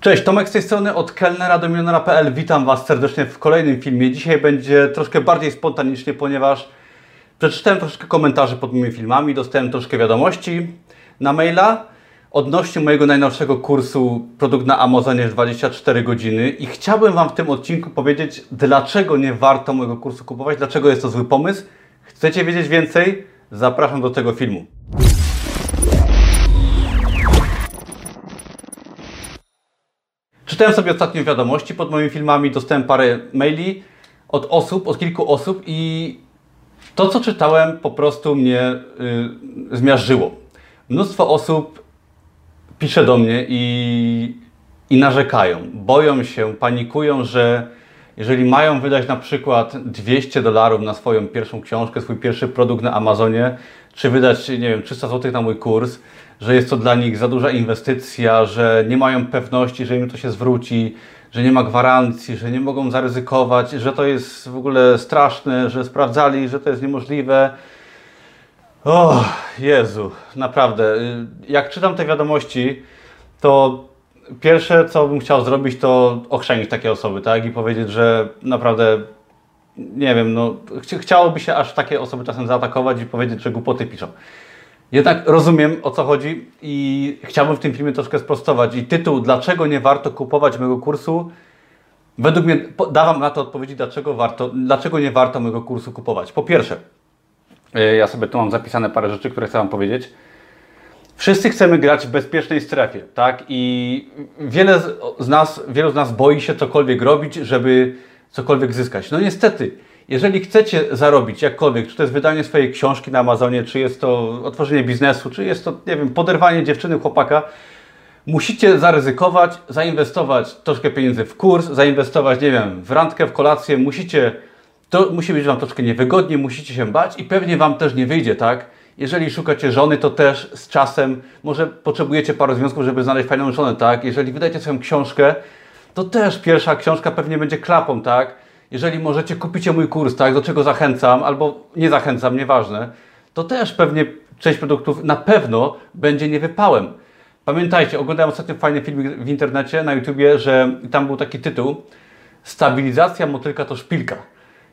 Cześć, Tomek z tej strony od kelnera do milionera.pl. Witam Was serdecznie w kolejnym filmie. Dzisiaj będzie troszkę bardziej spontanicznie, ponieważ przeczytałem troszkę komentarzy pod moimi filmami, dostałem troszkę wiadomości na maila odnośnie mojego najnowszego kursu Produkt na Amazonie w 24 godziny i chciałbym Wam w tym odcinku powiedzieć, dlaczego nie warto mojego kursu kupować, dlaczego jest to zły pomysł. Chcecie wiedzieć więcej? Zapraszam do tego filmu. Czytałem sobie ostatnio wiadomości pod moimi filmami, dostałem parę maili od osób, od kilku osób i to, co czytałem, po prostu mnie y, zmiażdżyło. Mnóstwo osób pisze do mnie i, i narzekają, boją się, panikują, że jeżeli mają wydać na przykład 200 dolarów na swoją pierwszą książkę, swój pierwszy produkt na Amazonie, czy wydać, nie wiem, 300 zł na mój kurs, że jest to dla nich za duża inwestycja, że nie mają pewności, że im to się zwróci, że nie ma gwarancji, że nie mogą zaryzykować, że to jest w ogóle straszne, że sprawdzali, że to jest niemożliwe. O, Jezu, naprawdę. Jak czytam te wiadomości, to pierwsze, co bym chciał zrobić, to ochrzanić takie osoby, tak? I powiedzieć, że naprawdę, nie wiem, no, chciałoby się aż takie osoby czasem zaatakować i powiedzieć, że głupoty piszą. Jednak rozumiem o co chodzi i chciałbym w tym filmie troszkę sprostować. I tytuł, dlaczego nie warto kupować mojego kursu, według mnie dawam na to odpowiedzi, dlaczego, warto, dlaczego nie warto mojego kursu kupować. Po pierwsze, e, ja sobie tu mam zapisane parę rzeczy, które chcę Wam powiedzieć. Wszyscy chcemy grać w bezpiecznej strefie, tak? I wiele z nas, wielu z nas boi się cokolwiek robić, żeby cokolwiek zyskać. No niestety, jeżeli chcecie zarobić jakkolwiek, czy to jest wydanie swojej książki na Amazonie, czy jest to otworzenie biznesu, czy jest to, nie wiem, poderwanie dziewczyny, chłopaka, musicie zaryzykować, zainwestować troszkę pieniędzy w kurs, zainwestować, nie wiem, w randkę, w kolację, musicie, to musi być Wam troszkę niewygodnie, musicie się bać i pewnie Wam też nie wyjdzie, tak? Jeżeli szukacie żony, to też z czasem, może potrzebujecie paru związków, żeby znaleźć fajną żonę, tak? Jeżeli wydajecie swoją książkę, to też pierwsza książka pewnie będzie klapą, tak? jeżeli możecie, kupicie mój kurs, tak, do czego zachęcam, albo nie zachęcam, nieważne, to też pewnie część produktów na pewno będzie niewypałem. Pamiętajcie, oglądałem ostatnio fajny film w internecie, na YouTubie, że tam był taki tytuł Stabilizacja motylka to szpilka.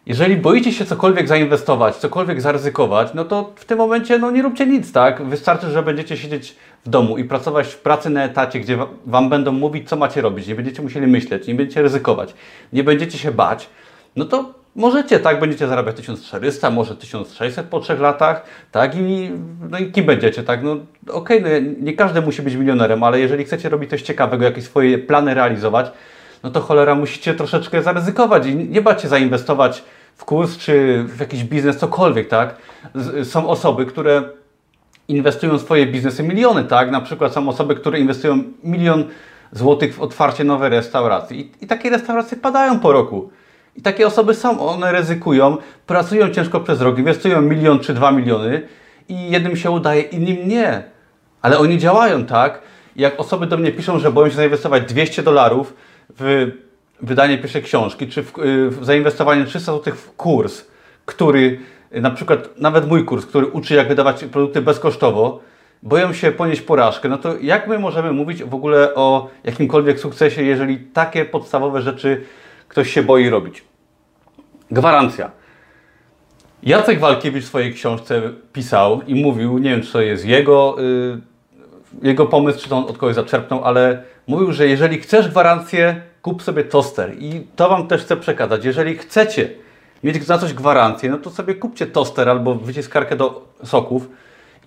Jeżeli boicie się cokolwiek zainwestować, cokolwiek zaryzykować, no to w tym momencie no nie róbcie nic, tak? Wystarczy, że będziecie siedzieć w domu i pracować w pracy na etacie, gdzie Wam będą mówić, co macie robić. Nie będziecie musieli myśleć, nie będziecie ryzykować, nie będziecie się bać no to możecie, tak, będziecie zarabiać 1400, może 1600 po trzech latach, tak, i, no i kim będziecie, tak, no okej, okay, no, nie każdy musi być milionerem, ale jeżeli chcecie robić coś ciekawego, jakieś swoje plany realizować, no to cholera musicie troszeczkę zaryzykować i nie bać się zainwestować w kurs czy w jakiś biznes, cokolwiek, tak. Są osoby, które inwestują w swoje biznesy miliony, tak, na przykład są osoby, które inwestują milion złotych w otwarcie nowej restauracji i, i takie restauracje padają po roku. I takie osoby są, one ryzykują, pracują ciężko przez rok, inwestują milion czy dwa miliony i jednym się udaje, innym nie. Ale oni działają tak. Jak osoby do mnie piszą, że boją się zainwestować 200 dolarów w wydanie pierwszej książki, czy w, w zainwestowanie 300 zł w kurs, który, na przykład nawet mój kurs, który uczy jak wydawać produkty bezkosztowo, boją się ponieść porażkę, no to jak my możemy mówić w ogóle o jakimkolwiek sukcesie, jeżeli takie podstawowe rzeczy ktoś się boi robić. Gwarancja. Jacek Walkiewicz w swojej książce pisał i mówił, nie wiem czy to jest jego, yy, jego pomysł, czy to on od kogoś zaczerpnął, ale mówił, że jeżeli chcesz gwarancję, kup sobie toster. I to Wam też chcę przekazać. Jeżeli chcecie mieć na coś gwarancję, no to sobie kupcie toster albo wyciskarkę do soków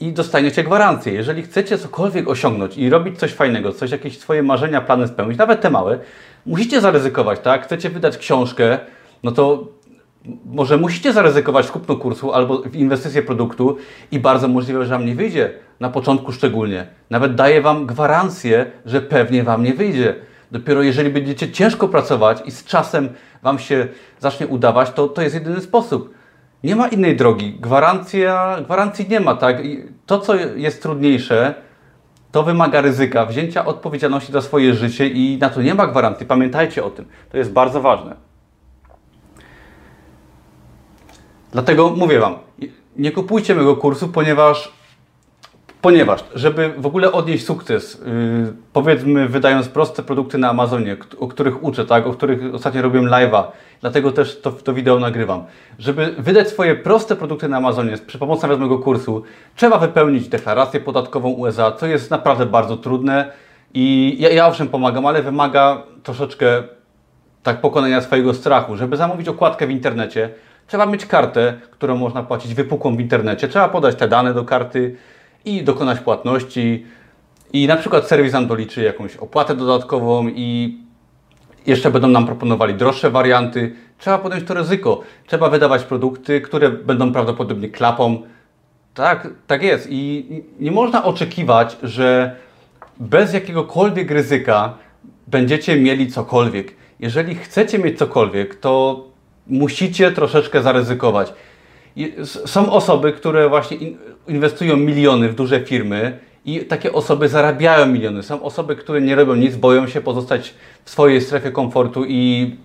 i dostaniecie gwarancję. Jeżeli chcecie cokolwiek osiągnąć i robić coś fajnego, coś, jakieś swoje marzenia, plany spełnić, nawet te małe, musicie zaryzykować, tak? Chcecie wydać książkę, no to może musicie zaryzykować w kupno kursu albo w inwestycję produktu i bardzo możliwe, że Wam nie wyjdzie, na początku szczególnie. Nawet daję Wam gwarancję, że pewnie Wam nie wyjdzie. Dopiero jeżeli będziecie ciężko pracować i z czasem Wam się zacznie udawać, to to jest jedyny sposób. Nie ma innej drogi. Gwarancja, gwarancji nie ma, tak? I to, co jest trudniejsze, to wymaga ryzyka, wzięcia odpowiedzialności za swoje życie i na to nie ma gwarancji. Pamiętajcie o tym. To jest bardzo ważne. Dlatego mówię Wam, nie kupujcie mojego kursu, ponieważ Ponieważ, żeby w ogóle odnieść sukces, yy, powiedzmy wydając proste produkty na Amazonie, o których uczę, tak, o których ostatnio robiłem live'a, dlatego też to, to wideo nagrywam. Żeby wydać swoje proste produkty na Amazonie przy pomocy mojego kursu, trzeba wypełnić deklarację podatkową USA, co jest naprawdę bardzo trudne i ja, ja owszem pomagam, ale wymaga troszeczkę tak pokonania swojego strachu. Żeby zamówić okładkę w internecie, trzeba mieć kartę, którą można płacić wypukłą w internecie. Trzeba podać te dane do karty i dokonać płatności. I na przykład serwis nam doliczy jakąś opłatę dodatkową i jeszcze będą nam proponowali droższe warianty. Trzeba podjąć to ryzyko. Trzeba wydawać produkty, które będą prawdopodobnie klapą. Tak, tak jest. I nie można oczekiwać, że bez jakiegokolwiek ryzyka będziecie mieli cokolwiek. Jeżeli chcecie mieć cokolwiek, to musicie troszeczkę zaryzykować. Są osoby, które właśnie in- inwestują miliony w duże firmy i takie osoby zarabiają miliony. Są osoby, które nie robią nic, boją się pozostać w swojej strefie komfortu i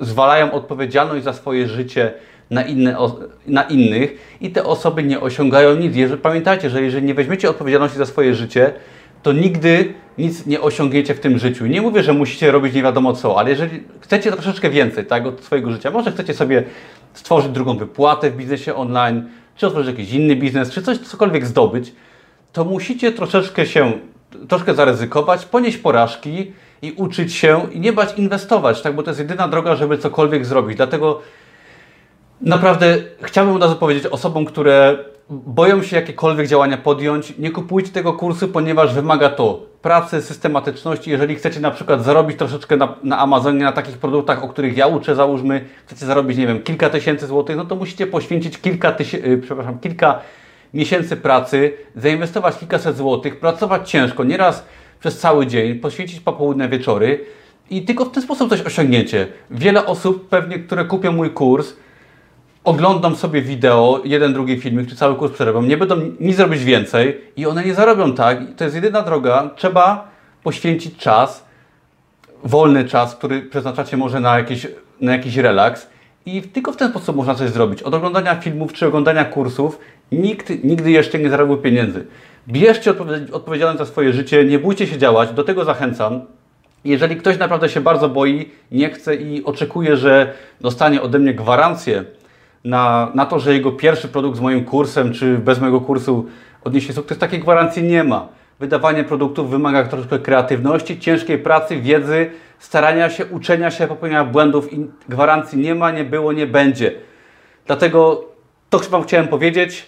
zwalają odpowiedzialność za swoje życie na, inne, na innych i te osoby nie osiągają nic. Jeżeli, pamiętajcie, że jeżeli nie weźmiecie odpowiedzialności za swoje życie, to nigdy nic nie osiągniecie w tym życiu. Nie mówię, że musicie robić nie wiadomo co, ale jeżeli chcecie troszeczkę więcej tak, od swojego życia, może chcecie sobie stworzyć drugą wypłatę w biznesie online, czy otworzyć jakiś inny biznes, czy coś, cokolwiek zdobyć, to musicie troszeczkę się, troszkę zaryzykować, ponieść porażki i uczyć się i nie bać inwestować, tak, bo to jest jedyna droga, żeby cokolwiek zrobić. Dlatego Naprawdę chciałbym od razu powiedzieć osobom, które boją się jakiekolwiek działania podjąć, nie kupujcie tego kursu, ponieważ wymaga to pracy, systematyczności. Jeżeli chcecie na przykład zarobić troszeczkę na, na Amazonie, na takich produktach, o których ja uczę, załóżmy, chcecie zarobić, nie wiem, kilka tysięcy złotych, no to musicie poświęcić kilka tysięcy, przepraszam, kilka miesięcy pracy, zainwestować kilkaset złotych, pracować ciężko, nieraz przez cały dzień, poświęcić popołudne wieczory i tylko w ten sposób coś osiągniecie. Wiele osób pewnie, które kupią mój kurs, oglądam sobie wideo, jeden, drugi filmik, czy cały kurs przerobią, nie będą nic robić więcej i one nie zarobią tak. To jest jedyna droga. Trzeba poświęcić czas, wolny czas, który przeznaczacie może na jakiś, na jakiś relaks i tylko w ten sposób można coś zrobić. Od oglądania filmów czy oglądania kursów nikt nigdy jeszcze nie zarobił pieniędzy. Bierzcie odpowiedzialność odpowiedzialność za swoje życie, nie bójcie się działać, do tego zachęcam. Jeżeli ktoś naprawdę się bardzo boi, nie chce i oczekuje, że dostanie ode mnie gwarancję na, na to, że jego pierwszy produkt z moim kursem, czy bez mojego kursu odniesie sukces, takiej gwarancji nie ma. Wydawanie produktów wymaga troszkę kreatywności, ciężkiej pracy, wiedzy, starania się, uczenia się, popełniania błędów i gwarancji nie ma, nie było, nie będzie. Dlatego to Wam chciałem powiedzieć.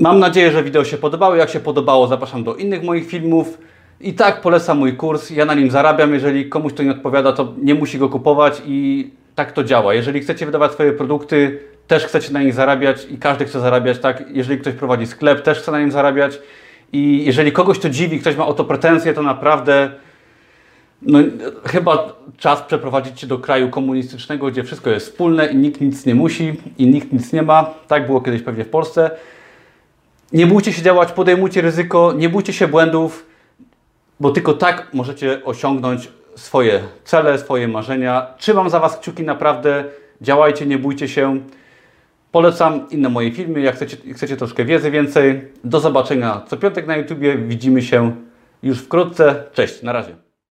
Mam nadzieję, że wideo się podobało. Jak się podobało, zapraszam do innych moich filmów. I tak polecam mój kurs. Ja na nim zarabiam. Jeżeli komuś to nie odpowiada, to nie musi go kupować i tak to działa. Jeżeli chcecie wydawać swoje produkty, też chcecie na nich zarabiać i każdy chce zarabiać, tak? Jeżeli ktoś prowadzi sklep, też chce na nim zarabiać. I jeżeli kogoś to dziwi, ktoś ma o to pretensje, to naprawdę no, chyba czas przeprowadzić się do kraju komunistycznego, gdzie wszystko jest wspólne i nikt nic nie musi i nikt nic nie ma. Tak było kiedyś pewnie w Polsce. Nie bójcie się działać, podejmujcie ryzyko, nie bójcie się błędów, bo tylko tak możecie osiągnąć swoje cele, swoje marzenia. Trzymam za Was kciuki, naprawdę działajcie, nie bójcie się. Polecam inne moje filmy, jak chcecie, chcecie troszkę wiedzy więcej. Do zobaczenia co piątek na YouTubie, widzimy się już wkrótce. Cześć, na razie.